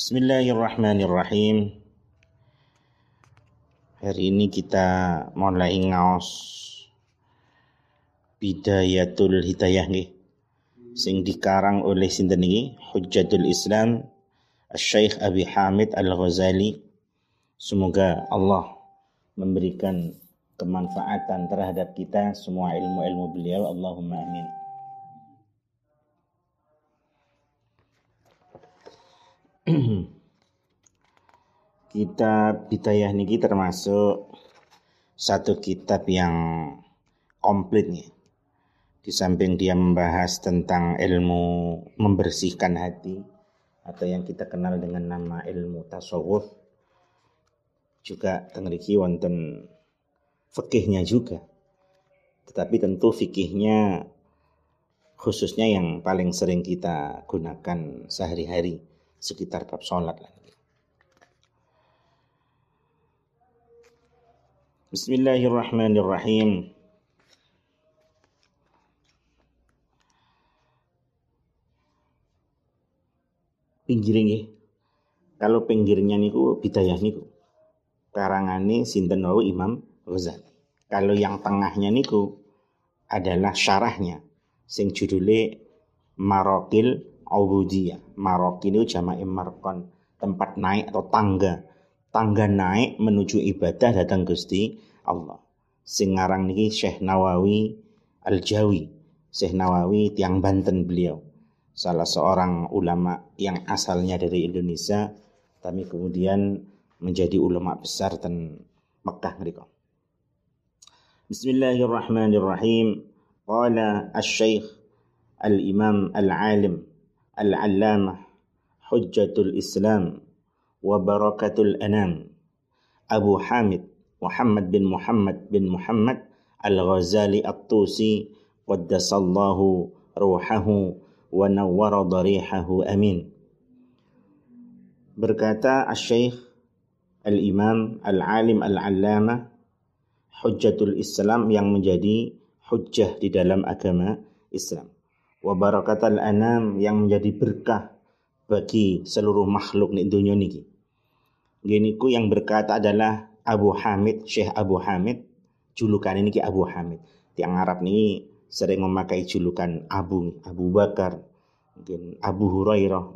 Bismillahirrahmanirrahim. Hari ini kita mulai ngaos Bidayatul Hidayah nih. Sing dikarang oleh sinten iki Hujjatul Islam Syekh Abi Hamid Al-Ghazali. Semoga Allah memberikan kemanfaatan terhadap kita semua ilmu-ilmu beliau. Allahumma amin. kitab Bidayah niki termasuk satu kitab yang komplit nih. Di samping dia membahas tentang ilmu membersihkan hati atau yang kita kenal dengan nama ilmu tasawuf juga tengriki wonten fikihnya juga. Tetapi tentu fikihnya khususnya yang paling sering kita gunakan sehari-hari sekitar bab sholat lah. Bismillahirrahmanirrahim. Pinggirnya, kalau pinggirnya niku bidayah niku karangane sinten wau Imam Ghazali. Kalau yang tengahnya niku adalah syarahnya sing judule Marokil Ubudiyah. Marok ini jama'i markon, tempat naik atau tangga. Tangga naik menuju ibadah datang Gusti Allah. Sing ngarang niki Syekh Nawawi Al-Jawi. Syekh Nawawi tiang Banten beliau. Salah seorang ulama yang asalnya dari Indonesia tapi kemudian menjadi ulama besar dan Mekah mereka. Bismillahirrahmanirrahim. Qala Asy-Syaikh Al-Imam Al-Alim العلامة حجة الإسلام وبركة الأنام. أبو حامد محمد بن محمد بن محمد الغزالي الطوسي قدس الله روحه ونور ضريحه أمين. berkata Al-Syeikh Al-Imam Al-Alim Al-Allamah Hujjatul Islam yang menjadi hujjah di dalam agama Islam. Wa barakatal anam yang menjadi berkah bagi seluruh makhluk di dunia ini. Gini ku yang berkata adalah Abu Hamid, Syekh Abu Hamid. Julukan ini ki Abu Hamid. Tiang Arab ini sering memakai julukan Abu, Abu Bakar, mungkin Abu Hurairah.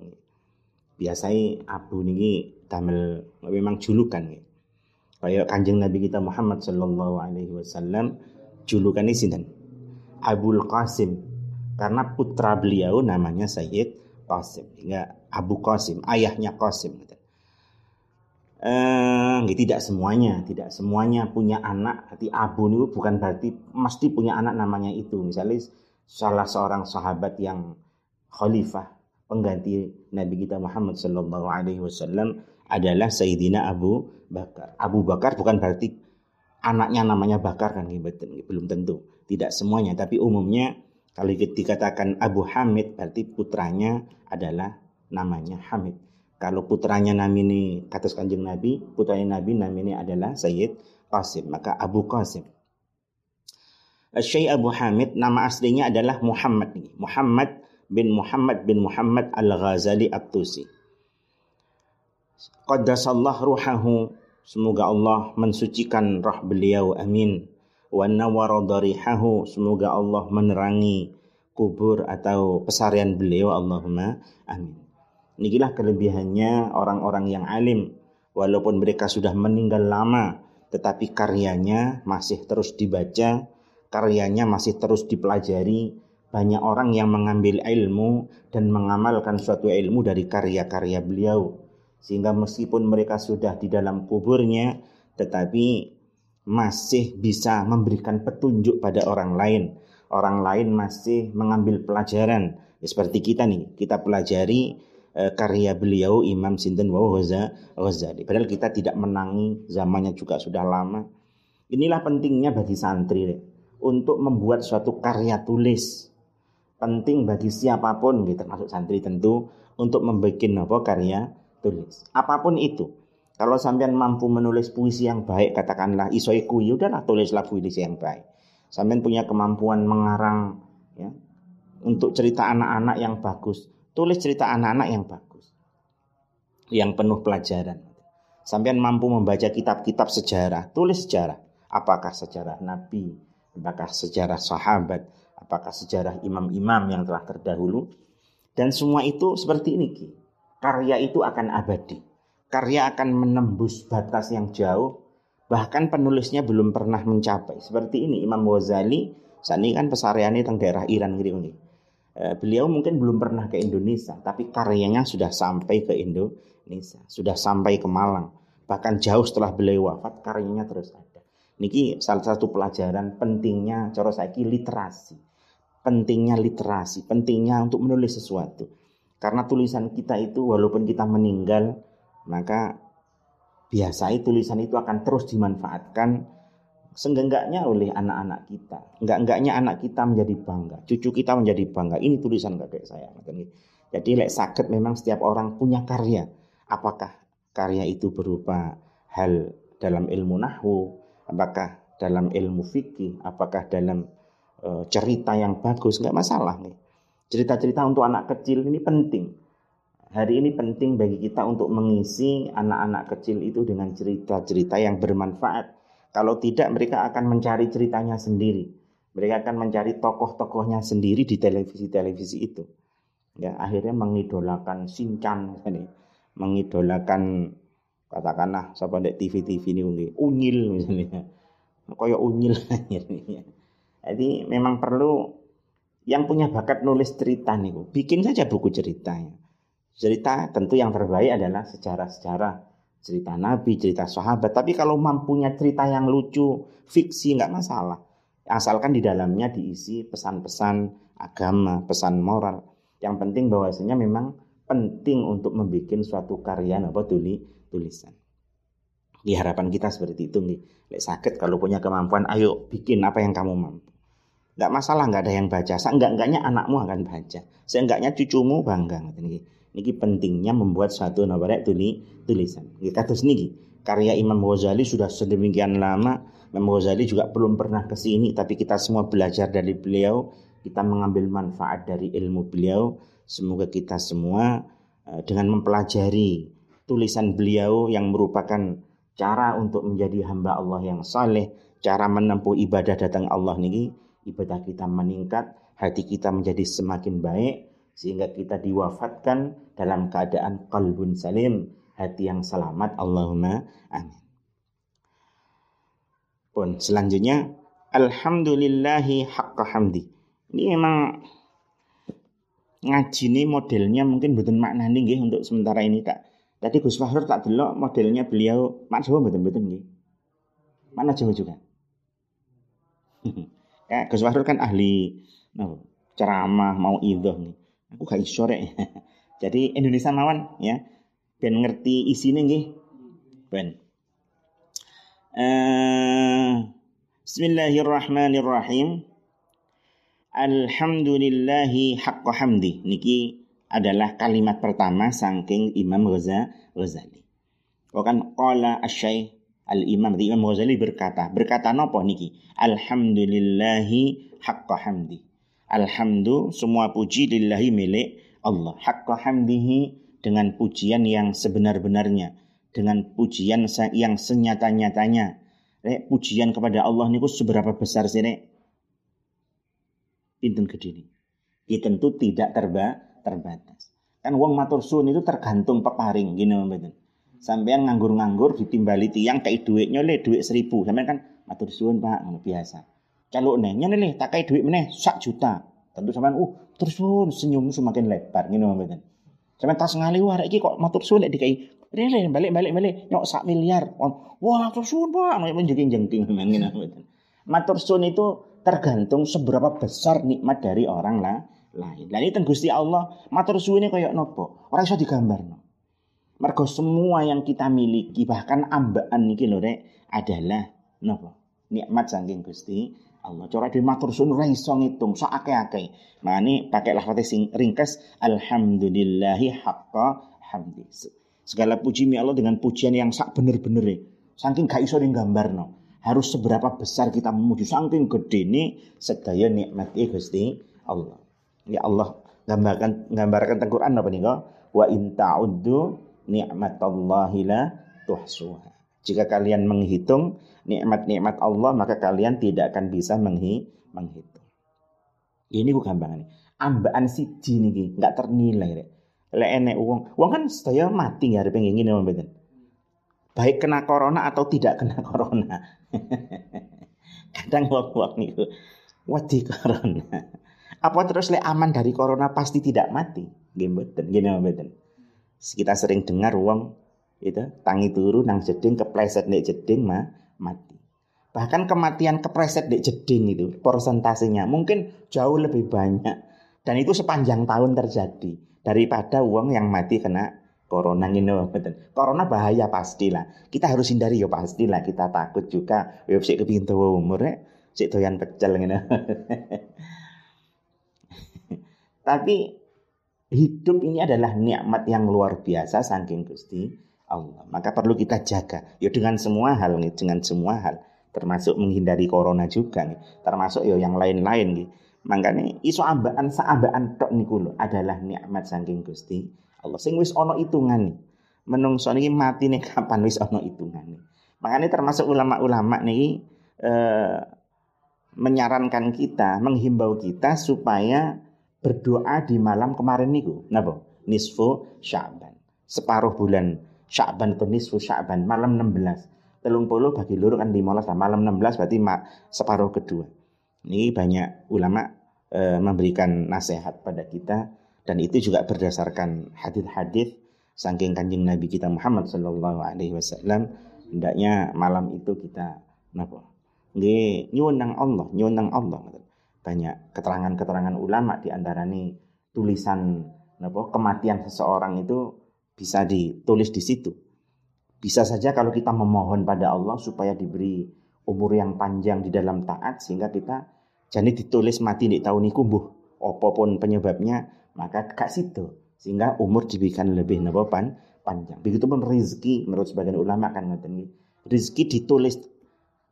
Biasanya Abu ini tamel memang julukan. Kayak kanjeng Nabi kita Muhammad Sallallahu Alaihi Wasallam julukan ini sinten? Abul Qasim karena putra beliau namanya Sayyid Qasim hingga Abu Qasim ayahnya Qasim gitu. Eh, tidak semuanya, tidak semuanya punya anak. Hati Abu itu bukan berarti mesti punya anak namanya itu. Misalnya salah seorang sahabat yang khalifah pengganti Nabi kita Muhammad Sallallahu Alaihi Wasallam adalah Sayyidina Abu Bakar. Abu Bakar bukan berarti anaknya namanya Bakar kan belum tentu. Tidak semuanya, tapi umumnya kalau dikatakan Abu Hamid berarti putranya adalah namanya Hamid. Kalau putranya namini kata kanjeng Nabi, putranya Nabi namanya adalah Sayyid Qasim, maka Abu Qasim. Syekh Abu Hamid nama aslinya adalah Muhammad Muhammad bin Muhammad bin Muhammad Al-Ghazali At-Tusi. Qaddasallah ruhahu Semoga Allah mensucikan roh beliau. Amin wa semoga Allah menerangi kubur atau pesarian beliau Allahumma amin. Inilah kelebihannya orang-orang yang alim walaupun mereka sudah meninggal lama tetapi karyanya masih terus dibaca, karyanya masih terus dipelajari. Banyak orang yang mengambil ilmu dan mengamalkan suatu ilmu dari karya-karya beliau. Sehingga meskipun mereka sudah di dalam kuburnya, tetapi masih bisa memberikan petunjuk pada orang lain. Orang lain masih mengambil pelajaran. Ya, seperti kita nih, kita pelajari e, karya beliau Imam Sinten wa Ghazali. Padahal kita tidak menangi, zamannya juga sudah lama. Inilah pentingnya bagi santri untuk membuat suatu karya tulis. Penting bagi siapa pun, gitu, termasuk santri tentu, untuk membuat apa karya tulis. Apa pun itu kalau sampean mampu menulis puisi yang baik, katakanlah isoiku, ya udahlah tulislah puisi yang baik. Sampean punya kemampuan mengarang ya, untuk cerita anak-anak yang bagus, tulis cerita anak-anak yang bagus. yang penuh pelajaran. Sampean mampu membaca kitab-kitab sejarah, tulis sejarah. Apakah sejarah Nabi, apakah sejarah sahabat, apakah sejarah imam-imam yang telah terdahulu. Dan semua itu seperti ini. Ki. Karya itu akan abadi. Karya akan menembus batas yang jauh. Bahkan penulisnya belum pernah mencapai. Seperti ini Imam Ghazali, saat ini kan pesariannya tentang daerah Iran gitu. Eh, beliau mungkin belum pernah ke Indonesia, tapi karyanya sudah sampai ke Indonesia, sudah sampai ke Malang. Bahkan jauh setelah beliau wafat, karyanya terus ada. Niki salah satu pelajaran pentingnya cara saiki literasi. Pentingnya literasi, pentingnya untuk menulis sesuatu. Karena tulisan kita itu walaupun kita meninggal, maka biasanya tulisan itu akan terus dimanfaatkan seenggaknya oleh anak-anak kita. Enggak-enggaknya anak kita menjadi bangga, cucu kita menjadi bangga. Ini tulisan kakek saya. Jadi lek sakit memang setiap orang punya karya. Apakah karya itu berupa hal dalam ilmu nahwu, apakah dalam ilmu fikih, apakah dalam e, cerita yang bagus, enggak masalah nih. Cerita-cerita untuk anak kecil ini penting. Hari ini penting bagi kita untuk mengisi anak-anak kecil itu dengan cerita-cerita yang bermanfaat kalau tidak mereka akan mencari ceritanya sendiri. Mereka akan mencari tokoh-tokohnya sendiri di televisi-televisi itu. Ya, akhirnya mengidolakan Sinchan mengidolakan katakanlah siapa di TV-TV ini unyil misalnya. Kayak unyil akhirnya. Jadi memang perlu yang punya bakat nulis cerita nih, bikin saja buku ceritanya. Cerita tentu yang terbaik adalah sejarah-sejarah cerita nabi, cerita sahabat. Tapi kalau mampunya cerita yang lucu, fiksi nggak masalah. Asalkan di dalamnya diisi pesan-pesan agama, pesan moral. Yang penting bahwasanya memang penting untuk membuat suatu karya apa tuli tulisan. Di harapan kita seperti itu nih. Lek sakit kalau punya kemampuan, ayo bikin apa yang kamu mampu. Nggak masalah, nggak ada yang baca. Seenggak-enggaknya anakmu akan baca. Seenggaknya cucumu bangga. Nih. Niki pentingnya membuat suatu nabarek tuli tulisan. Kita terus niki karya Imam Ghazali sudah sedemikian lama. Imam Ghazali juga belum pernah ke sini, tapi kita semua belajar dari beliau. Kita mengambil manfaat dari ilmu beliau. Semoga kita semua eh, dengan mempelajari tulisan beliau yang merupakan cara untuk menjadi hamba Allah yang saleh, cara menempuh ibadah datang Allah niki, ibadah kita meningkat, hati kita menjadi semakin baik, sehingga kita diwafatkan dalam keadaan kalbun salim, hati yang selamat. Allahumma amin. Pun selanjutnya alhamdulillahi haqqa hamdi. Ini memang ngaji ini modelnya mungkin betul makna nih untuk sementara ini tak. Tadi Gus Fahrur tak delok modelnya beliau mak Jawa betul betul nih. Mana Jawa juga. ya, Gus Fahrur kan ahli no, ceramah mau idoh nih. Aku gak iso rek. Jadi Indonesia mawon ya. Ben ngerti isine nggih. Ben. Uh, Bismillahirrahmanirrahim. Alhamdulillahi haqqa hamdi. Niki adalah kalimat pertama saking Imam Ghazali. Kan qala asy Al-Imam Imam Ghazali berkata, berkata nopo niki? Alhamdulillahi haqqa hamdi. Alhamdulillah semua puji lillahi milik Allah. Haqqa hamdihi dengan pujian yang sebenar-benarnya. Dengan pujian yang senyata-nyatanya. Rek, pujian kepada Allah niku seberapa besar sih rek? Pinten gede. Ya tentu tidak terba terbatas. Kan wong matur suwun itu tergantung peparing gini mboten. Sampean nganggur-nganggur ditimbali tiang kayak duitnya le duit seribu. Sampean kan matur suwun Pak, biasa caluk nih nyene nih tak kayak duit meneh sak juta. Tentu sampean uh terus pun senyum semakin lebar. Ngene mboten sampean tas ngali wah iki kok matur suwun lek dikai. Rene balik balik balik. Nyok sak miliar. Wah matur suwun Pak. Nek menjengking jengking ngene mboten matur suwun itu tergantung seberapa besar nikmat dari orang lah lain. Lah ini Gusti Allah matur suwune kaya nopo? Ora iso digambarno. Mergo semua yang kita miliki bahkan ambaan niki lho rek adalah nopo? Nikmat saking Gusti Allah. Cara di matur sun ora iso ngitung sak akeh-akeh. Nah ini pakai sing ringkas alhamdulillahi haqqa hamdi. Segala puji mi Allah dengan pujian yang sak bener-bener Saking gak iso no. Harus seberapa besar kita memuji saking gede ini sedaya nikmat Gusti Allah. Ya Allah gambarkan gambarkan tentang Quran apa nih Wa in ta'uddu ni'matallahi la tuhsuha. Jika kalian menghitung nikmat-nikmat Allah maka kalian tidak akan bisa menghi menghitung. Ini ku gampang nih. Ambaan siji niki nggak ternilai rek. Lek enek uang, uang kan saya mati ya pengen ngene mboten. Baik kena corona atau tidak kena corona. Kadang uang-uang niku wedi corona. Apa terus lek aman dari corona pasti tidak mati? Nggih mboten. Kita sering dengar uang itu tangi turu nang jeding kepleset nek jeding mah mati. Bahkan kematian kepleset nek jeding itu persentasenya mungkin jauh lebih banyak dan itu sepanjang tahun terjadi daripada uang yang mati kena corona ini betul. Corona bahaya pastilah. Kita harus hindari ya pastilah. Kita takut juga. Ya sik kepingin tua umur ya. Sik doyan pecel ngene. Tapi hidup ini adalah nikmat yang luar biasa saking Gusti Allah. Maka perlu kita jaga. Ya dengan semua hal nih, dengan semua hal. Termasuk menghindari corona juga nih. Termasuk ya yang lain-lain nih. Makanya iso ambaan saambaan tok niku lho adalah nikmat saking Gusti Allah. Sing wis ana nih. Menungso mati nih kapan wis ana nih. Makanya termasuk ulama-ulama nih eh, menyarankan kita, menghimbau kita supaya berdoa di malam kemarin niku. Napa? Nisfu Sya'ban. Separuh bulan Sya'ban atau nisfu Sya'ban malam 16. Telung puluh bagi luru kan 15 lah. Malam 16 berarti separuh kedua. Ini banyak ulama e, memberikan nasihat pada kita dan itu juga berdasarkan hadis-hadis saking kanjeng Nabi kita Muhammad Shallallahu Alaihi Wasallam hendaknya malam itu kita napa nggih Allah nyuwun Allah banyak keterangan-keterangan ulama di antara ini tulisan napa kematian seseorang itu bisa ditulis di situ. Bisa saja kalau kita memohon pada Allah supaya diberi umur yang panjang di dalam taat sehingga kita jadi ditulis mati di tahun ini kumbuh apa pun penyebabnya maka kak situ sehingga umur diberikan lebih napa pan, panjang. Begitupun rezeki menurut sebagian ulama kan ngoten Rezeki ditulis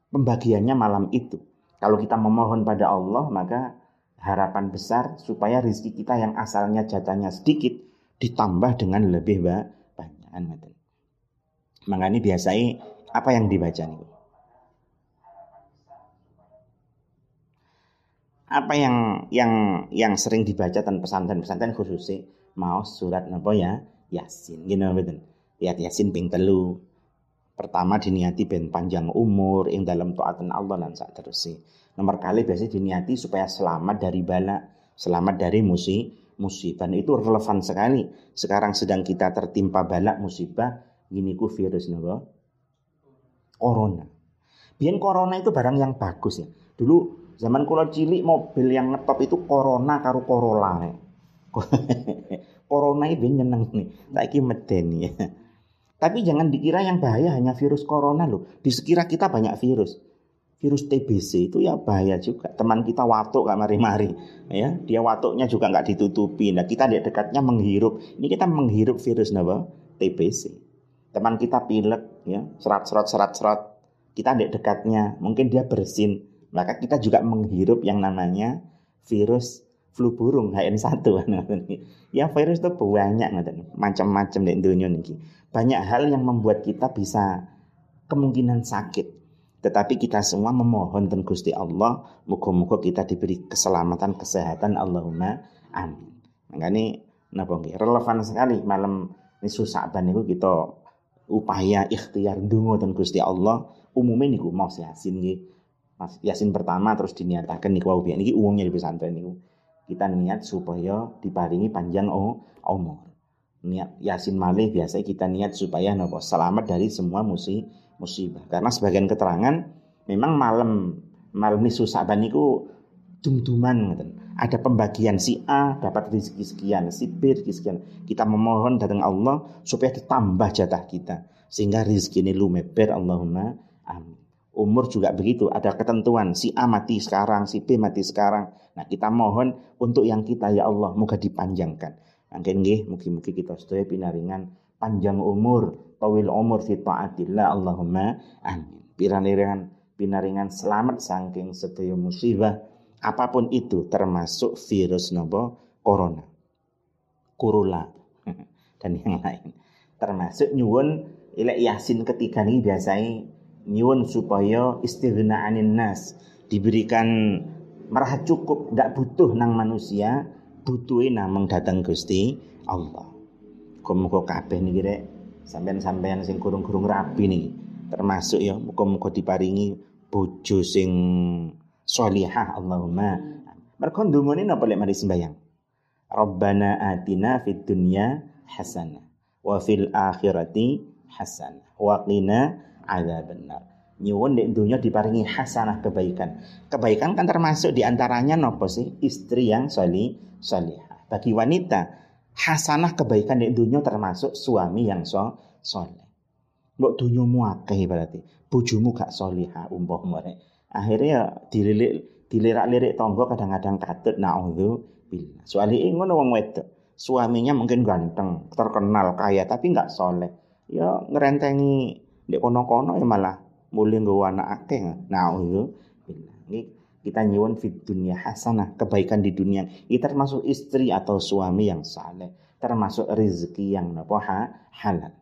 pembagiannya malam itu. Kalau kita memohon pada Allah maka harapan besar supaya rezeki kita yang asalnya jatahnya sedikit ditambah dengan lebih banyak ngoten. Makanya biasanya apa yang dibaca nih? Apa yang yang yang sering dibaca dan pesantren-pesantren khususnya mau surat napa ya Yasin gini betul. Ya Yasin ping telu. Pertama diniati ben panjang umur yang dalam taatan Allah dan saat Nomor kali biasanya diniati supaya selamat dari bala, selamat dari musibah musibah nah, itu relevan sekali. Sekarang sedang kita tertimpa balak musibah, gini ku virus napa? Corona. Biar corona itu barang yang bagus ya. Dulu zaman kula cilik mobil yang ngetop itu corona karo Corolla. Ya. corona itu nyeneng nih. Saiki medeni ya. Tapi jangan dikira yang bahaya hanya virus corona loh. Di sekitar kita banyak virus virus TBC itu ya bahaya juga. Teman kita watuk gak mari-mari, ya dia watuknya juga nggak ditutupi. Nah kita di dekatnya menghirup. Ini kita menghirup virus apa? TBC. Teman kita pilek, ya serat serat serat serat. Kita di dekatnya, mungkin dia bersin. Maka kita juga menghirup yang namanya virus flu burung HN1 ya virus itu banyak macam-macam di dunia ini banyak hal yang membuat kita bisa kemungkinan sakit tetapi kita semua memohon dan Gusti Allah, muka-muka kita diberi keselamatan, kesehatan. Allahumma amin. Makanya napa nggih relevan sekali malam nisu Sa'ban niku kita upaya ikhtiar dungo dan Gusti Allah umumnya niku mau yasin nggih. Mas Yasin pertama terus diniatakan niku wau niki umumnya di pesantren niku. Kita niat supaya diparingi panjang oh, umur. Niat Yasin malih biasa kita niat supaya napa selamat dari semua musibah. Karena sebagian keterangan memang malam malam nisu Sa'ban itu dum-duman Ada pembagian si A dapat rezeki sekian, si B rezeki sekian. Kita memohon datang Allah supaya ditambah jatah kita sehingga rezeki ini lumeber Allahumma amin. Umur juga begitu, ada ketentuan si A mati sekarang, si B mati sekarang. Nah, kita mohon untuk yang kita ya Allah moga dipanjangkan. Mungkin nggih, mungkin-mungkin kita sedaya pinaringan panjang umur, tawil umur fi taatillah Allahumma amin. Pinaringan pinaringan selamat saking sedaya musibah apa pun itu termasuk virus nopo corona. Kurula dan yang lain. Termasuk nyuwun ilek Yasin ketiga ini biasanya nyuwun supaya istighna anin nas diberikan merah cukup tidak butuh nang manusia butuhin namang datang Gusti Allah. Muga-muga kabeh niki rek sampean-sampean sing kurung-kurung rapi nih termasuk ya muga-muga diparingi bojo sing sholihah Allahumma. Mergo ndungone napa lek mari sembayang? Rabbana atina fid dunya hasanah wa fil akhirati hasanah wa qina adzabannar. Nyuwun di dunia diparingi hasanah kebaikan. Kebaikan kan termasuk di antaranya nopo sih istri yang soli solihah. Bagi wanita hasanah kebaikan di dunia termasuk suami yang so soleh. Mbok dunia muakeh berarti bojomu gak solihah umpama Akhirnya dililik dilirak-lirik tonggo kadang-kadang katut naudzu billah. Soalnya ngono wong wedok. Suaminya mungkin ganteng, terkenal, kaya, tapi nggak soleh. Ya ngerentengi di kono-kono ya malah mulai nggawa anak akeh. Nah, ini kita nyuwun fit dunia hasanah, kebaikan di dunia. Kita termasuk istri atau suami yang saleh, termasuk rezeki yang napa halal.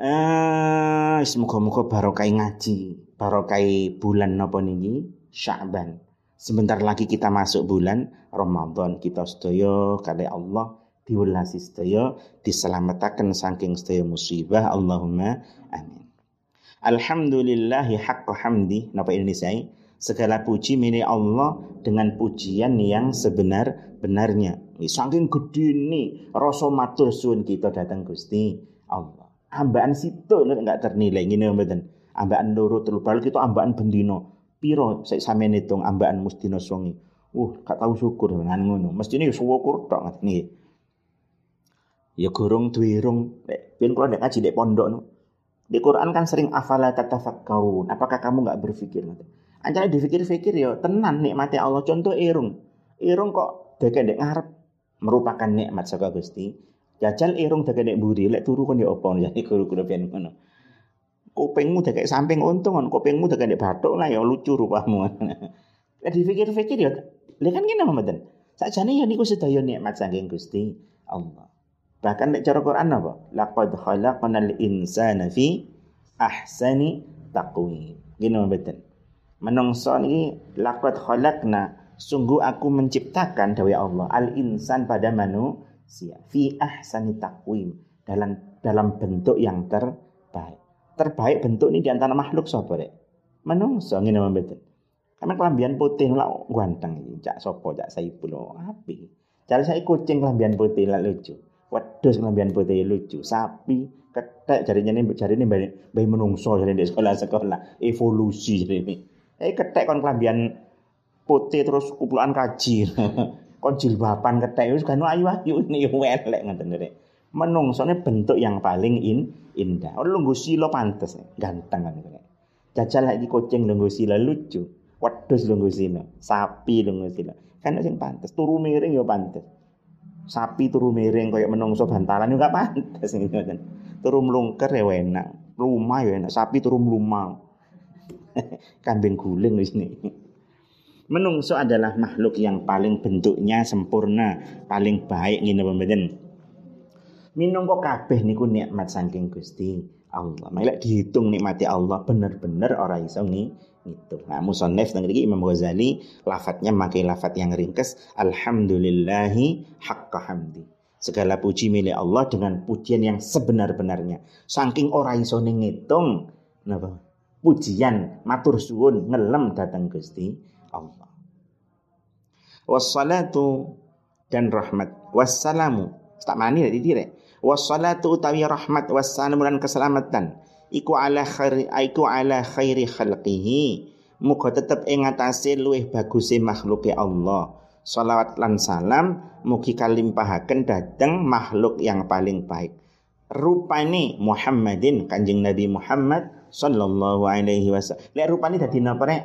Eh, semoga-moga barokai ngaji, barokai bulan napa niki Sya'ban. Sebentar lagi kita masuk bulan Ramadan. Kita sedaya kali Allah diwelasi sedaya diselamatkan saking sedaya musibah. Allahumma amin. Alhamdulillahi haqqa hamdi. Napa Indonesia? Segala puji milik Allah dengan pujian yang sebenar-benarnya. Saking gede nih rasa matur kita datang Gusti Allah. Ambaan situ enggak ternilai ngene mboten. Ambaan loro telu kita ambaan bendino piro saya sampeyan hitung ambaan mustina songi. Uh, gak tahu syukur dengan ngono. Mestine ya syukur tok nggih. Ya gorong duwe irung. Nek kula nek ngaji nek pondok no. Di Quran kan sering afala tatafakkarun. Apakah kamu nggak berpikir? Ancane dipikir-pikir ya tenan nikmati Allah. Contoh irung. Irung kok deke ndek ngarep merupakan nikmat saka Gusti. Jajal irung deke ndek mburi lek turu kon ya apa ya guru kula pian ngono kupingmu kayak samping untung kan kupingmu udah kayak batuk lah ya lucu rupamu ya dipikir-pikir ya lihat kan gini Muhammadan nih ya niku sedaya nikmat saking Gusti Allah bahkan nek cara Quran apa laqad khalaqnal insana fi ahsani taqwim gini Muhammadan menungso niki laqad khalaqna sungguh aku menciptakan dawai Allah al insan pada manusia fi ahsani taqwim dalam dalam bentuk yang terbaik terbaik bentuk ini di antara makhluk sapa rek? Menungso ngene mboten. Karena kelambian putih lah ganteng cak sapa cak Saipul api. Cara saya kucing kelambian putih lah lucu. Wedhus kelambian putih lucu, sapi ketek jarinya ini jari ini bayi menungso jari di sekolah-sekolah evolusi jadi ini. Eh ketek kon kelambian putih terus kumpulan kaji. kon jilbaban ketek wis kan ayu-ayu ini elek ngoten rek menungsone bentuk yang paling in, indah. Oh lunggu sila pantes, ganteng kan kene. Jajal lagi kucing lunggu sila lucu. Wedhus lunggu sila, sapi lunggu sila. Kan sing pantes, turu miring ya pantes. Sapi turu miring koyo menungso bantalan juga pantes ngoten. Turu mlungker ya enak, rumah ya enak, sapi turu mlumang. Kambing guling wis nih. Menungso adalah makhluk yang paling bentuknya sempurna, paling baik ngene pembedan minangka kabeh niku nikmat saking Gusti Allah. Mek dihitung nikmati Allah bener-bener ora iso ngitung. Nah, musannif teng iki Imam Ghazali lafadznya makai lafadz yang ringkes alhamdulillahi haqqa hamdi. Segala puji milik Allah dengan pujian yang sebenar-benarnya. Saking ora iso ngitung napa? Pujian matur suwun ngelem datang Gusti Allah. Wassalatu dan rahmat wassalamu tak mani dari dire wassalatu utawi rahmat wassalamu dan keselamatan. Iku ala khairi iku ala khairi khalqihi. Muga tetep ing atase luwih baguse makhluke Allah. Salawat lan salam mugi kalimpahaken dateng makhluk yang paling baik. Rupane Muhammadin Kanjeng Nabi Muhammad sallallahu alaihi wasallam. Lek rupane dadi napa rek?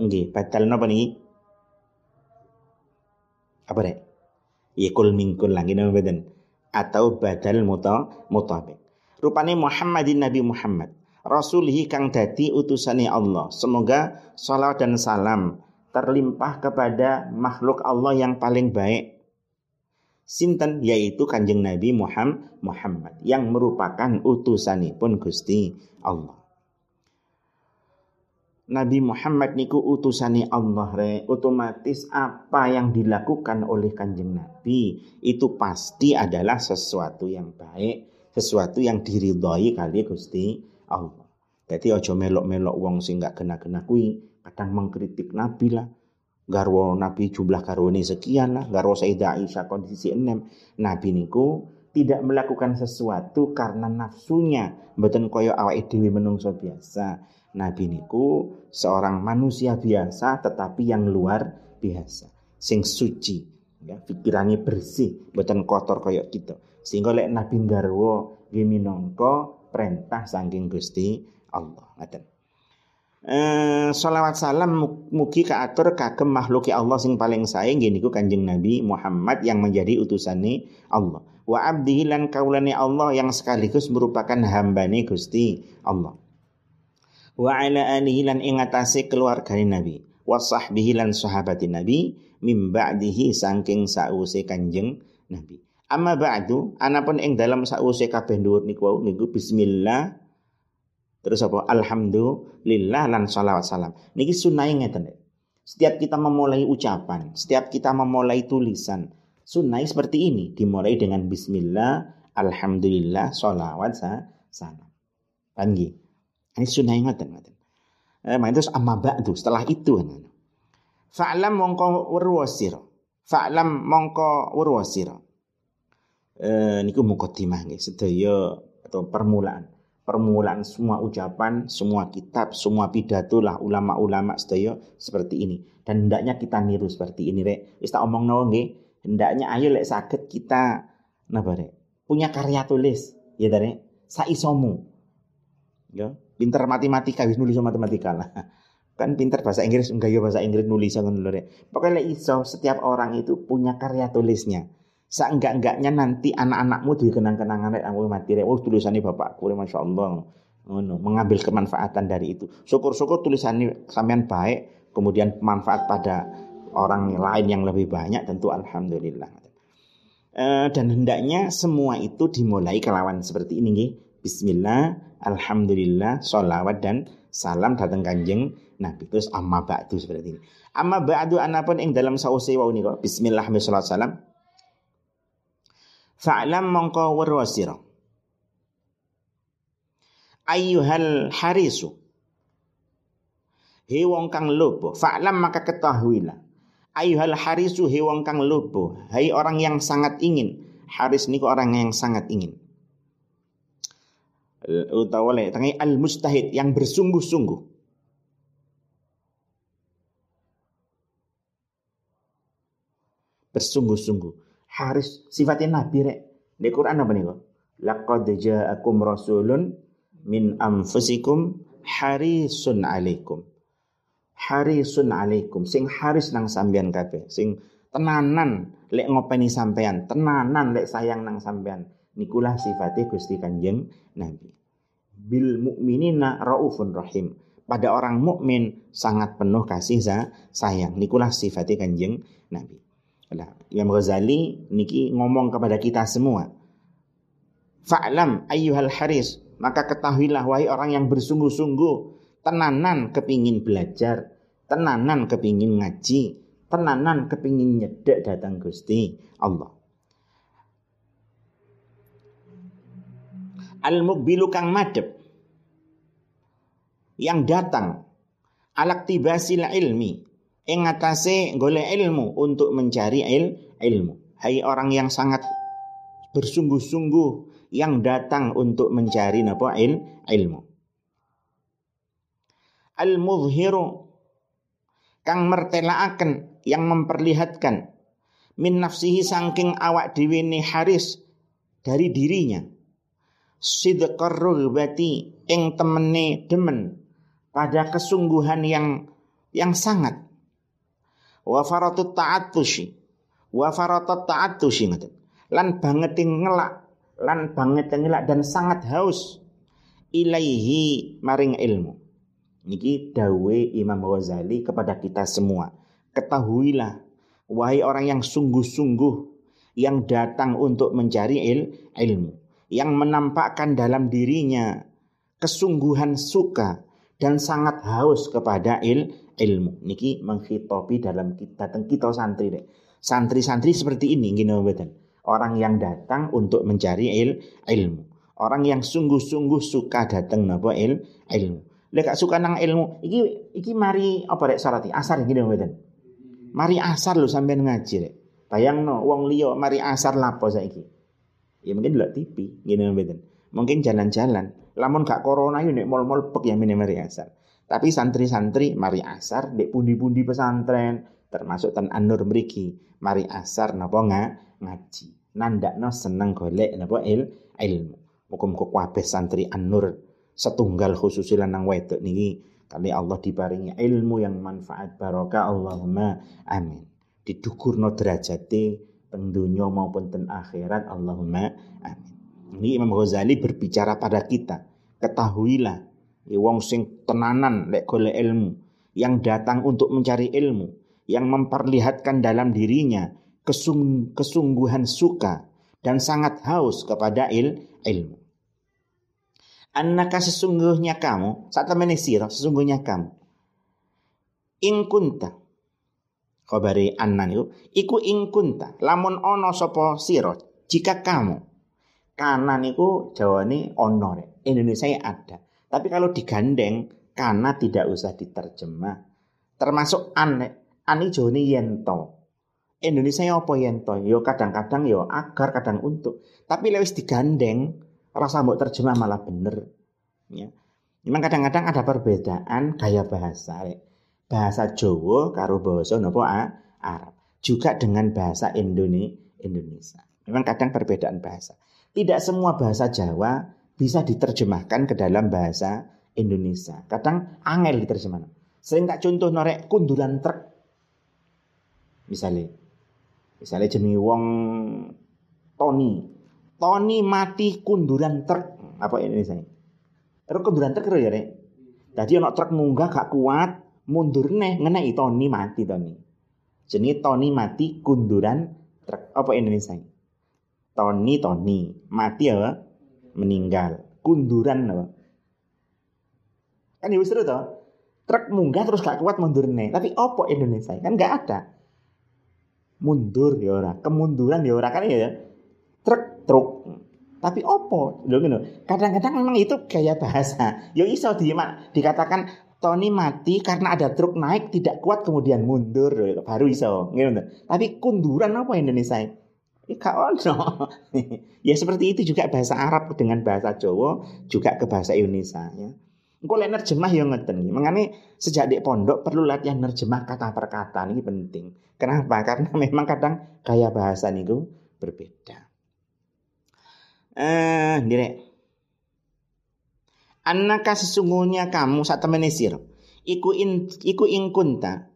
Nggih batal napa niki? Apa rek? Ya kul mingkul lagi nama badan atau badal muta mutabik. Rupane Muhammadin Nabi Muhammad. Rasulihi kang dadi utusane Allah. Semoga salawat dan salam terlimpah kepada makhluk Allah yang paling baik. sinten yaitu Kanjeng Nabi Muhammad yang merupakan utusanipun Gusti Allah. Nabi Muhammad niku utusani Allah re. Otomatis apa yang dilakukan oleh kanjeng Nabi itu pasti adalah sesuatu yang baik sesuatu yang diridhoi kali Gusti Allah. Jadi ojo melok-melok wong sing gak kena-kena kui kadang mengkritik Nabi lah. Garwo Nabi jumlah garwane sekian lah garwo Sayyidah Aisyah kondisi enam Nabi niku tidak melakukan sesuatu karena nafsunya. Mboten koyo awake dhewe menungso biasa Nabi niku seorang manusia biasa tetapi yang luar biasa, sing suci, ya pikirannya bersih, bukan kotor kayak kita. Sehingga lek Nabi garwo nggih minangka perintah saking Gusti Allah. Ngaten. Eh, salawat salam mugi kaatur kagem makhluk Allah sing paling sae nggih niku Kanjeng Nabi Muhammad yang menjadi utusane Allah. Wa abdihi lan kaulane Allah yang sekaligus merupakan hambane Gusti Allah wa ala alihi lan ing atase keluargane Nabi wa sahbihi lan sahabatin Nabi mim ba'dihi saking sause Kanjeng Nabi. Amma ba'du anapun ing dalam sause kabeh dhuwur niku niku bismillah terus apa alhamdulillah lan salawat salam. Niki sunnah ngeten. Setiap kita memulai ucapan, setiap kita memulai tulisan, sunnah seperti ini dimulai dengan bismillah, alhamdulillah, salawat salam. Panggi. Ini sunnah ingatan. Eh, terus amma ba'du setelah itu. Fa'lam mongko werwasir. Fa'lam mongko werwasir. Eh, niku mukaddimah nggih sedaya atau permulaan. Permulaan semua ucapan, semua kitab, semua pidato lah ulama-ulama sedaya seperti ini. Dan hendaknya kita niru seperti ini rek. Wis tak omong nawa nggih. Hendaknya ayo lek sakit kita napa rek? Punya karya tulis ya dari saisomu. Ya, pinter matematika wis nulis matematika lah. Kan pinter bahasa Inggris enggak ya bahasa Inggris nulis ngono lho pokoknya iso setiap orang itu punya karya tulisnya. Seenggak-enggaknya nanti anak-anakmu dikenang-kenangan rek. Aku mati rek. Oh tulisannya bapakku masya Allah. Ngono mengambil kemanfaatan dari itu. Syukur-syukur tulisannya sampean baik kemudian manfaat pada orang lain yang lebih banyak tentu alhamdulillah. E, dan hendaknya semua itu dimulai kelawan seperti ini Bismillah Alhamdulillah, sholawat dan salam datang kanjeng Nabi. Terus amma ba'du seperti ini. Amma ba'du anapun ing dalam sausi wau. Bismillah sallallahu salam. Fa'lam mongko warwasira. Ayyuhal harisu. He wong kang lobo. Fa'lam maka ketahuilah. Ayyuhal harisu he wong kang lobo. Hai orang yang sangat ingin. Haris niku orang yang sangat ingin utawa le tangi al mustahid yang bersungguh-sungguh. Bersungguh-sungguh. Haris sifatnya nabi rek. Di Quran apa nih kok? Laqad ja'akum rasulun min anfusikum harisun alaikum. Harisun alaikum. Sing haris nang sampean kabeh. Sing tenanan lek ngopeni sampean. Tenanan lek sayang nang sampean Nikulah sifatnya Gusti Kanjeng Nabi. Bil mukminina raufun rahim. Pada orang mukmin sangat penuh kasih sayang. Nikulah sifatnya Kanjeng Nabi. Nah, Imam Ghazali niki ngomong kepada kita semua. Fa'lam ayyuhal haris. Maka ketahuilah wahai orang yang bersungguh-sungguh. Tenanan kepingin belajar. Tenanan kepingin ngaji. Tenanan kepingin nyedek datang Gusti Allah. Al-mukbilu kang madep yang datang. Alak tibasil ilmi. Ing atase golek ilmu untuk mencari il, ilmu. Hai orang yang sangat bersungguh-sungguh yang datang untuk mencari napa il, ilmu. Al muzhiru kang mertelaaken yang memperlihatkan. Min nafsihi sangking awak dhewe haris dari dirinya sidqar rugbati ing temene demen pada kesungguhan yang yang sangat. Wa faratut ta'attushi wa faratut ta'attushi ngoten lan banget ngelak lan banget ngelak dan sangat haus ilaihi maring ilmu. Niki dawe Imam Ghazali kepada kita semua. Ketahuilah wahai orang yang sungguh-sungguh yang datang untuk mencari il, ilmu, yang menampakkan dalam dirinya kesungguhan suka dan sangat haus kepada il, ilmu. Niki menghitopi dalam kita teng kita santri deh. Santri-santri seperti ini gini betul. Orang yang datang untuk mencari il, ilmu. Orang yang sungguh-sungguh suka datang napa il, ilmu. Lek suka nang ilmu, iki iki mari apa rek syarat asar gini betul. Mari asar lu sampai ngaji rek. Bayang no, wong liya mari asar lapo saiki. Ya mungkin delok TV, ngene mboten. Mungkin jalan-jalan. Lamun gak corona yo nek mall-mall pek ya mini mari asar. Tapi santri-santri mari asar dek pundi-pundi pesantren termasuk ten Anur mriki mari asar napa nga, ngaji. Nandakno seneng golek napa il, ilmu. Muga-muga kabeh santri Anur setunggal khusus lanang wedok niki kali Allah diparingi ilmu yang manfaat barokah Allahumma amin didukurno derajate teng maupun teng akhirat Allahumma amin. Ini Imam Ghazali berbicara pada kita. Ketahuilah, ya wong sing tenanan lek ilmu, yang datang untuk mencari ilmu, yang memperlihatkan dalam dirinya kesung, kesungguhan suka dan sangat haus kepada il, ilmu. Annaka sesungguhnya kamu, saat temen sesungguhnya kamu. In khabari anna niku iku ing kunta. Lamun ana sapa sira jika kamu kana niku jawane ono rek. Indonesia ada. Tapi kalau digandeng kana tidak usah diterjemah. Termasuk an ani jawane yento Indonesia apa yento yo kadang-kadang yo agar kadang untuk. Tapi lewis digandeng rasa mbok terjemah malah bener. Ya. Memang kadang-kadang ada perbedaan gaya bahasa rek bahasa Jawa karo bahasa nopo Arab. Juga dengan bahasa Indonesia. Memang kadang perbedaan bahasa. Tidak semua bahasa Jawa bisa diterjemahkan ke dalam bahasa Indonesia. Kadang angel diterjemahkan. Sering tak contoh norek kunduran truk. Misalnya, misalnya jenis wong Tony. Tony mati kunduran truk. Apa Indonesia? Terus kunduran truk ya, Rek. Tadi ono truk munggah gak kuat, mundur neh ngenai Tony mati Tony. Jadi Tony mati kunduran truk apa Indonesia? Tony Tony mati apa? Meninggal. Kunduran apa? Kan ya seru toh. Truk munggah terus gak kuat mundur neh. Tapi apa Indonesia? Kan gak ada. Mundur ya ora, kemunduran ya ora kan ya. Truk truk. Tapi opo? Kadang-kadang memang itu gaya bahasa. Yo ya iso di, dikatakan Tony mati karena ada truk naik tidak kuat kemudian mundur baru iso. Tapi kunduran apa Indonesia? Ika ono. ya seperti itu juga bahasa Arab dengan bahasa Jawa juga ke bahasa Indonesia ya. Engko lek nerjemah ya ngeten Mengani sejak di pondok perlu latihan nerjemah kata per kata ini penting. Kenapa? Karena memang kadang gaya bahasa niku berbeda. Eh, direk. Annaka sesungguhnya kamu saat temen sira. Iku in iku ing kunta.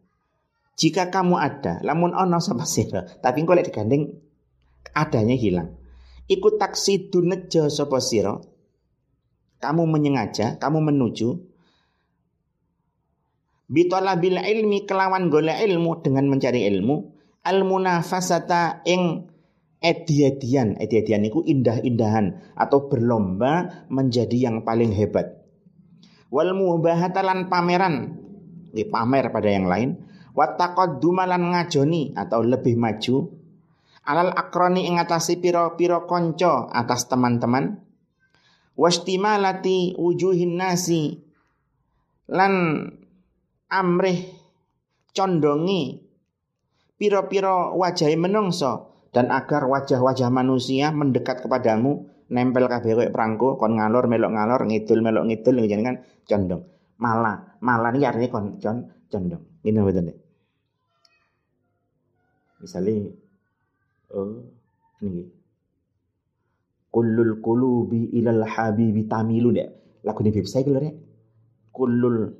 Jika kamu ada, lamun ono sama sira, tapi engko lek digandeng adanya hilang. Iku taksi dunejo sapa sira. Kamu menyengaja, kamu menuju bitolabil ilmi kelawan golek ilmu dengan mencari ilmu al munafasata ing ediadian ediadian itu indah-indahan atau berlomba menjadi yang paling hebat. Wal mubahatalan pameran. Di pamer pada yang lain. Wataqaddumalan ngajoni atau lebih maju. Alal akroni ing atasi piro-piro konco atas teman-teman. Wastimalati wujuhin nasi lan amrih condongi piro-piro wajah menungso dan agar wajah-wajah manusia mendekat kepadamu nempel kabeh koyo prangko kon ngalor melok ngalor ngidul melok ngidul ngene kan condong. Malah malah ini artinya kon con condong. Ini betul deh misalnya oh ini kullul qulubi ilal habibi tamilu deh lagu ini saya kalau deh kullul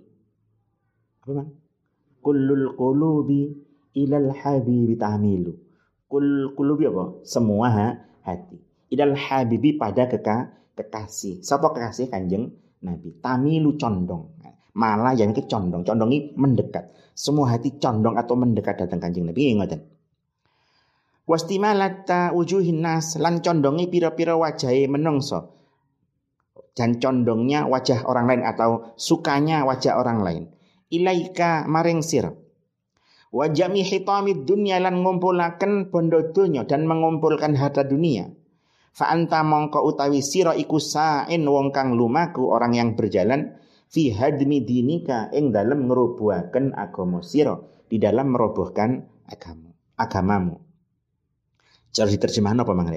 apa man kullul qulubi ilal habibi tamilu Kul kulubi apa? Semua ha, hati. Idal habibi pada keka, kekasih. Siapa kekasih kanjeng Nabi? Tamilu condong. Malah yang ke condong. Condong mendekat. Semua hati condong atau mendekat datang kanjeng Nabi. Ingat wastimalata wujuhin nas lan condongi pira-pira wajahe menungso dan condongnya wajah orang lain atau sukanya wajah orang lain ilaika maring sir wajami hitamid dunya lan ngumpulaken bondo donya dan mengumpulkan harta dunia. Fa anta mongko utawi sira iku sain wong kang lumaku orang yang berjalan fi hadmi dinika ing dalam ngerubuhaken agama sira di dalam merobohkan agama agamamu. Cara diterjemahkan apa Mang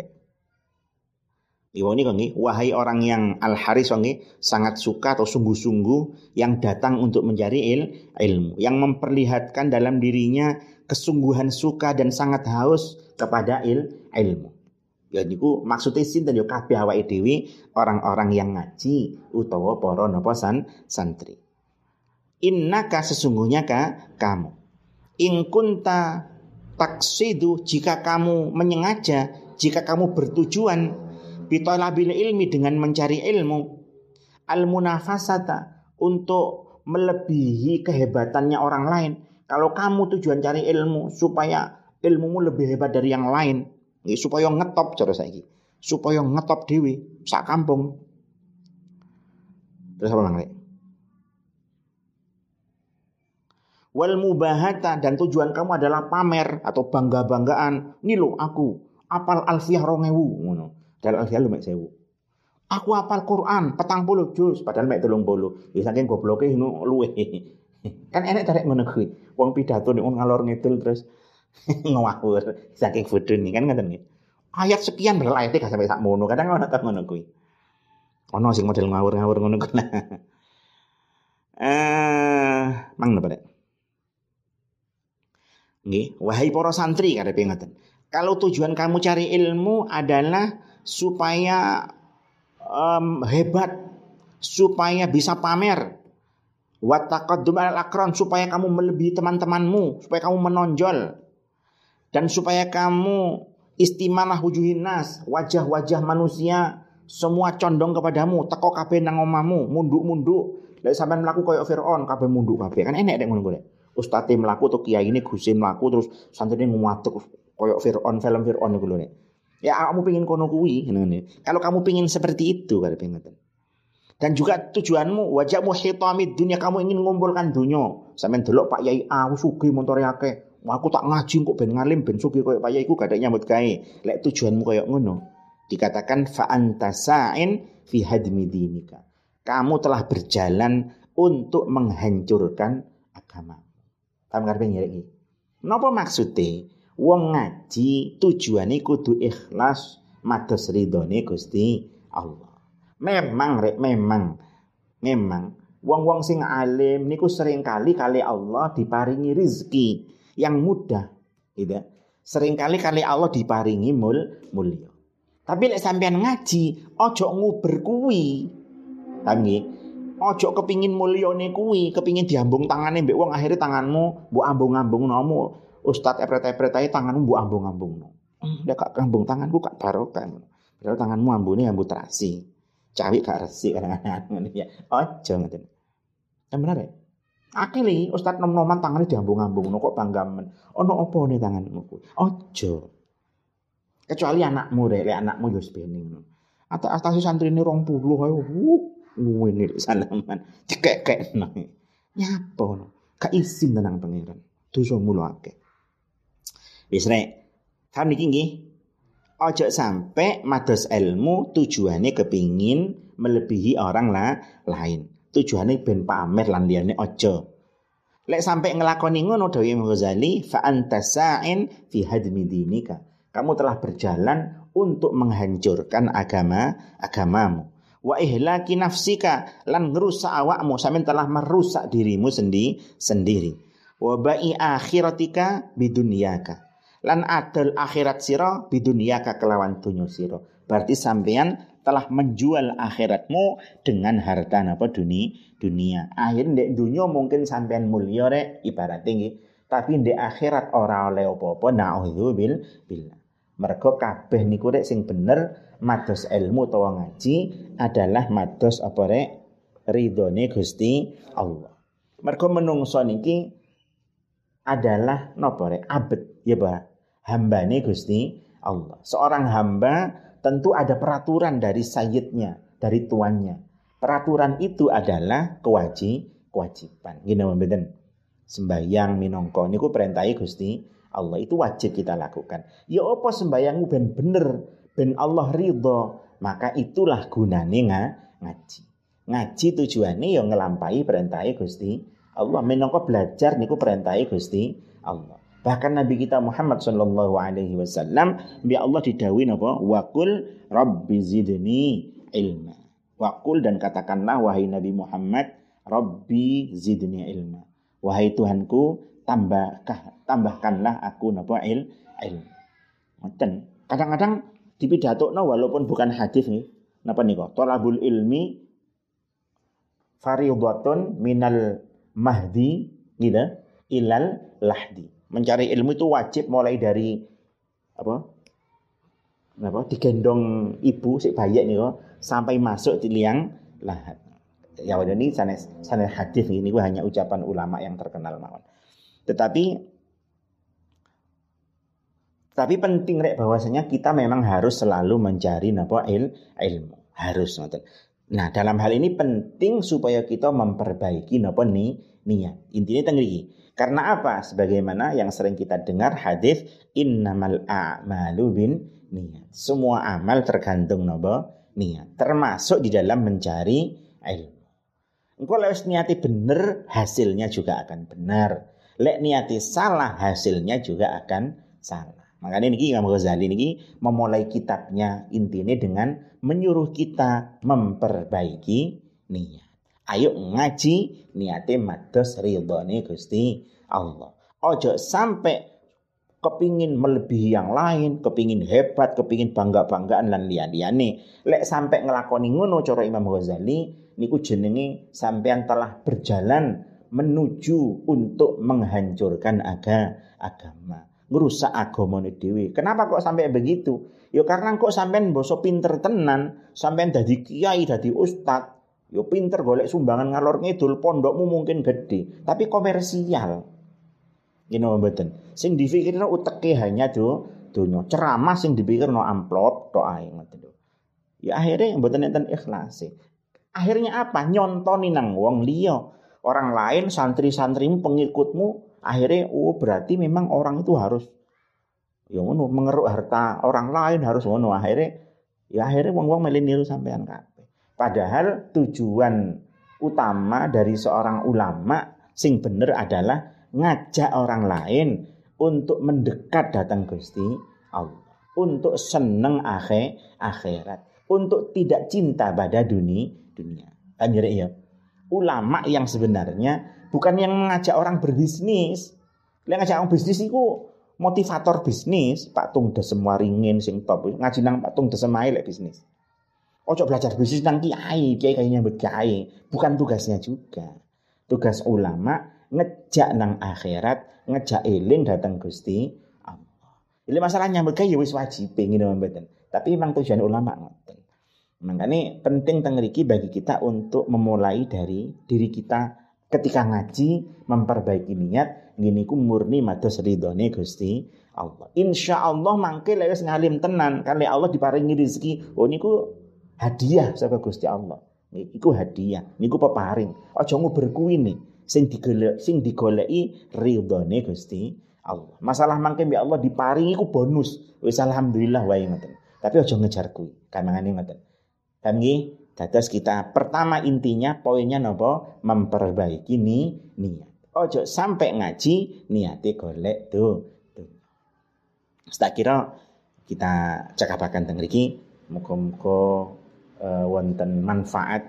Iwa ini kongi, wahai orang yang al haris kongi, sangat suka atau sungguh-sungguh yang datang untuk mencari il, ilmu, yang memperlihatkan dalam dirinya kesungguhan suka dan sangat haus kepada il, ilmu. Ya niku maksudnya sinten yo kabeh awake orang-orang yang ngaji utawa para napa san, santri. Innaka sesungguhnya ka kamu. In kunta taksidu jika kamu menyengaja, jika kamu bertujuan bitolabil ilmi dengan mencari ilmu al munafasata untuk melebihi kehebatannya orang lain. Kalau kamu tujuan cari ilmu supaya ilmumu lebih hebat dari yang lain, supaya ngetop cara saiki, supaya ngetop dewi sak kampung. Terus apa Mang wal mubahata dan tujuan kamu adalah pamer atau bangga-banggaan. Ini lo aku apal alfiah rongewu. Alfiah lu mek sewu. Aku apal Quran petang puluh juz padahal mek telung puluh. Ya saking gobloke ngono luwe. kan enek tarik ngono kuwi. Wong pidato nek ngalor ngidul terus ngawur saking bodoh nih kan ngoten nggih. Ayat sekian berlah ayatnya gak sampai sak mono. Kadang ono tak ngono kuwi. Ono sing model ngawur-ngawur ngono kuwi. Eh, mang napa Nggih, wahai para santri kada pengaten. Kalau tujuan kamu cari ilmu adalah supaya um, hebat, supaya bisa pamer, wataqaddum al akron supaya kamu melebihi teman-temanmu, supaya kamu menonjol dan supaya kamu istimanah wujuhin nas, wajah-wajah manusia semua condong kepadamu, teko kabeh nang omamu, munduk-munduk. Lek sampean mlaku koyo Firaun kabeh munduk kabeh. Kan enek nek ngono kuwi ustadz melaku atau kiai ini gusim melaku terus santri ini nguatuk koyok Fir'aun film Fir'aun itu loh ya kamu pingin kono kuwi kalau kamu pingin seperti itu kalau pengen dan juga tujuanmu wajahmu hitamid dunia kamu ingin mengumpulkan dunia. Sampean delok Pak Yai aku sugi montore akeh. Aku tak ngaji kok ben ngalim ben sugi koyo Pak Yai. Ku gak nyambut gawe. Lek tujuanmu koyo ngono dikatakan fa anta sa'in fi hadmi dinika. Kamu telah berjalan untuk menghancurkan agama Paham karepe nyerek iki. Napa maksude? Wong ngaji tujuane kudu ikhlas mados ridhone Gusti Allah. Memang rek memang memang wong-wong sing alim niku sering kali kali Allah diparingi rizki yang mudah gitu. Sering kali Allah diparingi mul mulia. Tapi lek sampean ngaji ojo nguber kuwi. Paham Ojo kepingin mulyane kuwi, kepingin diambung tangane mbek wong akhirnya tanganmu mbok ambung-ambung nomu. Ustad epret-epret ae tanganmu mbok ambung-ambung no. Nek kak ambung tanganku kak barokah. Padahal tanganmu ambune ambu terasi. Cawi gak resi kadang-kadang ya. Ojo ngoten. Yang benar ya? Akili Ustad nom-noman tangannya diambung-ambung no kok men. Ono opo nih tanganmu kuwi? Ojo. Kecuali anakmu deh, anakmu yo bening. Atau atas santri ini rong puluh ayo. ngene salaman nang nyapa no ka isin tenang pangeran dosa mulo akeh wis rek kan iki nggih? Ojo sampai mados ilmu tujuannya kepingin melebihi orang lah lain. Tujuannya ben pamer lan liyane ojo lek sampai ngelakoni ngono Dewi Ghazali fa anta sa'in fi hadmi dinika. Kamu telah berjalan untuk menghancurkan agama agamamu. Wa ihlaki nafsika lan ngerusak awakmu. Sampean telah merusak dirimu sendi sendiri. Wa bai akhiratika bidunyaka lan adil akhirat sira bidunyaka kelawan dunya sira. Berarti sampean telah menjual akhiratmu dengan harta apa dunia dunia. Akhir ndek dunia mungkin sampean mulia rek ibarat tinggi tapi ndek akhirat ora oleh apa-apa naudzubil billah. Mergo kabeh niku rek sing bener mados ilmu utawa ngaji adalah mados apa rek? Ridhone Gusti Allah. Mergo menungso niki adalah napa rek? Abet ya Pak. Hambane Gusti Allah. Seorang hamba tentu ada peraturan dari sayyidnya, dari tuannya. Peraturan itu adalah kewajib kewajiban. Gini mboten. Sembayang minongko niku perintahi Gusti Allah itu wajib kita lakukan. Ya apa sembayangmu ben bener, ben Allah ridho, maka itulah gunane ngaji. Ngaji tujuannya yang ngelampai perintahi Gusti Allah. Minongko belajar niku perintahi Gusti Allah. Bahkan Nabi kita Muhammad Shallallahu Alaihi Wasallam, bi Allah didawi napa? Wakul Rabbi zidni ilma. Wakul dan katakanlah wahai Nabi Muhammad, Rabbi zidni ilma. Wahai Tuhanku, tambahkah tambahkanlah aku napa il ilmu. Ngoten. Kadang-kadang di pidato no, walaupun bukan hadis nih, napa nih kok? Tolabul ilmi fariyadatun minal mahdi gitu ilal lahdi mencari ilmu itu wajib mulai dari apa? Apa? Digendong ibu si bayi nih kok sampai masuk di liang lahat. Ya ini sana sana hadis ini gua hanya ucapan ulama yang terkenal mawon. Tetapi tapi penting rek bahwasanya kita memang harus selalu mencari napa il, ilmu. Harus ngoten. Nah, dalam hal ini penting supaya kita memperbaiki napa ni niat. Intinya tengri karena apa? Sebagaimana yang sering kita dengar hadis innamal a'malu bin niat. Semua amal tergantung nopo niat, termasuk di dalam mencari ilmu. Engkau lewat niati benar, hasilnya juga akan benar. Lek niati salah, hasilnya juga akan salah. Makanya ini Imam Ghazali ini memulai kitabnya intinya dengan menyuruh kita memperbaiki niat. Ayo ngaji niate mados ridhone Gusti Allah. Ojo sampai kepingin melebihi yang lain, kepingin hebat, kepingin bangga-banggaan dan lian-liane. Lek sampai ngelakoni ngono cara Imam Ghazali niku jenenge sampean telah berjalan menuju untuk menghancurkan aga, agama. Ngerusak agama dewi. Kenapa kok sampai begitu? Ya karena kok sampean boso pinter tenan, sampean dadi kiai, dadi ustad, Yo pinter golek sumbangan ngalor ngidul pondokmu mungkin gede, tapi komersial. Ini mboten. Sing dipikirno uteke hanya do donya. Ceramah sing dipikirno amplop tok ae ngoten Ya akhirnya mboten enten ikhlas. Akhirnya apa? Nyontoni nang wong liya. Orang lain santri-santrimu pengikutmu akhirnya oh berarti memang orang itu harus ya ngono mengeruk harta orang lain harus ngono akhirnya ya akhirnya wong-wong melih niru sampean kan. Padahal tujuan utama dari seorang ulama sing bener adalah ngajak orang lain untuk mendekat datang Gusti Allah, untuk seneng akhir akhirat, untuk tidak cinta pada dunia dunia. Kan ya? Ulama yang sebenarnya bukan yang mengajak orang berbisnis. Yang ngajak orang bisnis itu motivator bisnis, Pak Tung semua ringin sing top. Ngaji nang Pak Tung desem ae bisnis. Ojo belajar bisnis nang kiai, kiai kayaknya kiai. Bukan tugasnya juga. Tugas ulama ngejak nang akhirat, ngejak eling datang Gusti Allah. Ini masalahnya mereka ya wis wajib ngene mboten. Tapi memang tujuan ulama ngoten. Makanya penting tengeriki bagi kita untuk memulai dari diri kita ketika ngaji memperbaiki niat gini ku murni mados ridhone Gusti Allah. Insya Allah mangke lek ngalim tenan kan Allah diparingi rezeki. Oh niku hadiah saka Gusti Allah. Iku hadiah, niku peparing. Aja nguber kuwi nih sing digolek sing digoleki ridhone Gusti Allah. Masalah mangke mbek Allah diparingi iku bonus. Wis alhamdulillah wae ngoten. Tapi aja ngejar kuwi. Kamangane ngoten. Nggih dados kita pertama intinya poinnya napa? Memperbaiki ni niat. Ojo sampai ngaji niate golek tuh. Tak kira kita cakapaken teng mriki muga-muga uh, wonten manfaat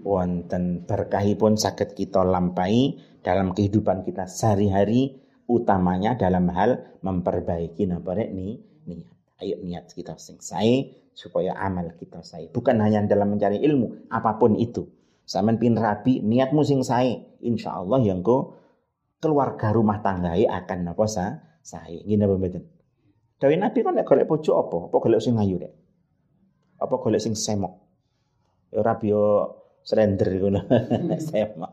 wonten berkahipun sakit kita lampai dalam kehidupan kita sehari-hari utamanya dalam hal memperbaiki napa ni niat. Ayo niat kita sing supaya amal kita sae. Bukan hanya dalam mencari ilmu, apa pun itu. Sampeyan pin rapi, niatmu sing sae, insyaallah yang ko keluarga rumah tanggai akan napa sa sae. Ngene apa mboten? Dawe Nabi kan lek golek bojo apa? Apa golek sing ayu rek? Apa golek sing semok? Ya ora slender ngono. semok.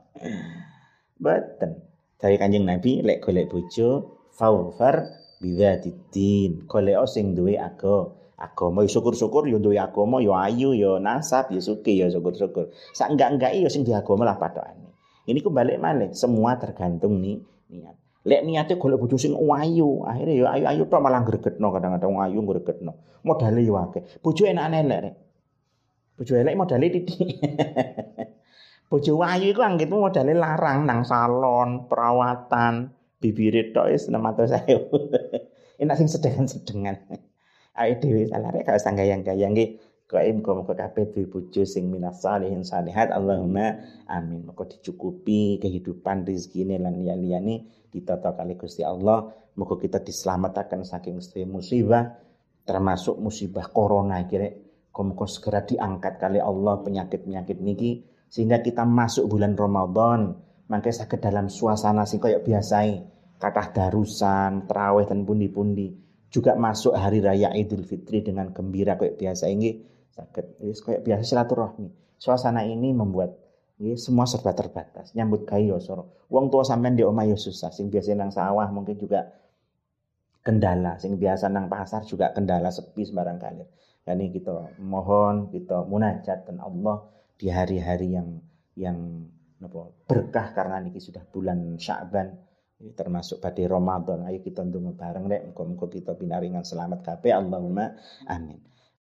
Boten. Dari Kanjeng Nabi lek golek bojo faufar bidzatiddin golek sing duwe aga agama ya syukur-syukur ya duwe agama ya ayu ya nasab ya suki ya syukur-syukur. Sak enggak-enggak ya sing duwe agama lah patokane. Ini ku balik malih semua tergantung nih niat. Lek niate golek bojo sing ayu akhirnya ya ayu-ayu tok malah gregetno kadang-kadang ayu gregetno modale yo akeh. Bojo enak elek rek. Bojo elek modale titik. Bojo ayu iku anggitmu modale larang nang salon perawatan bibire tok wis 600.000. Enak sing sedengan-sedengan. Ayo dhewe salah rek gak usah gayang-gayang nggih. Kok muga-muga kabeh duwe bojo sing minas salihin salihat Allahumma amin. Muga dicukupi kehidupan rezekine lan liyane ditata kali Gusti Allah. Muga kita diselamatkan saking setiap musibah termasuk musibah corona kira Muga segera diangkat kali Allah penyakit-penyakit niki sehingga kita masuk bulan Ramadan mangke sakit dalam suasana sing koyok biasai kata darusan terawih dan pundi-pundi juga masuk hari raya Idul Fitri dengan gembira koyok biasa. Ini sakit. Koyok biasa silaturahmi. Suasana ini membuat ini semua serba terbatas. Nyambut gawe soro. Wong tua sampean di omah susah. Sing biasa nang sawah mungkin juga kendala. Sing biasa nang pasar juga kendala sepi sembarang kali ini kita mohon kita munajat dan Allah di hari-hari yang yang berkah. Karena niki sudah bulan Sya'ban termasuk pada Ramadan. Ayo kita ndonga bareng rek muga-muga kita binaringan selamat kabeh. Allahumma amin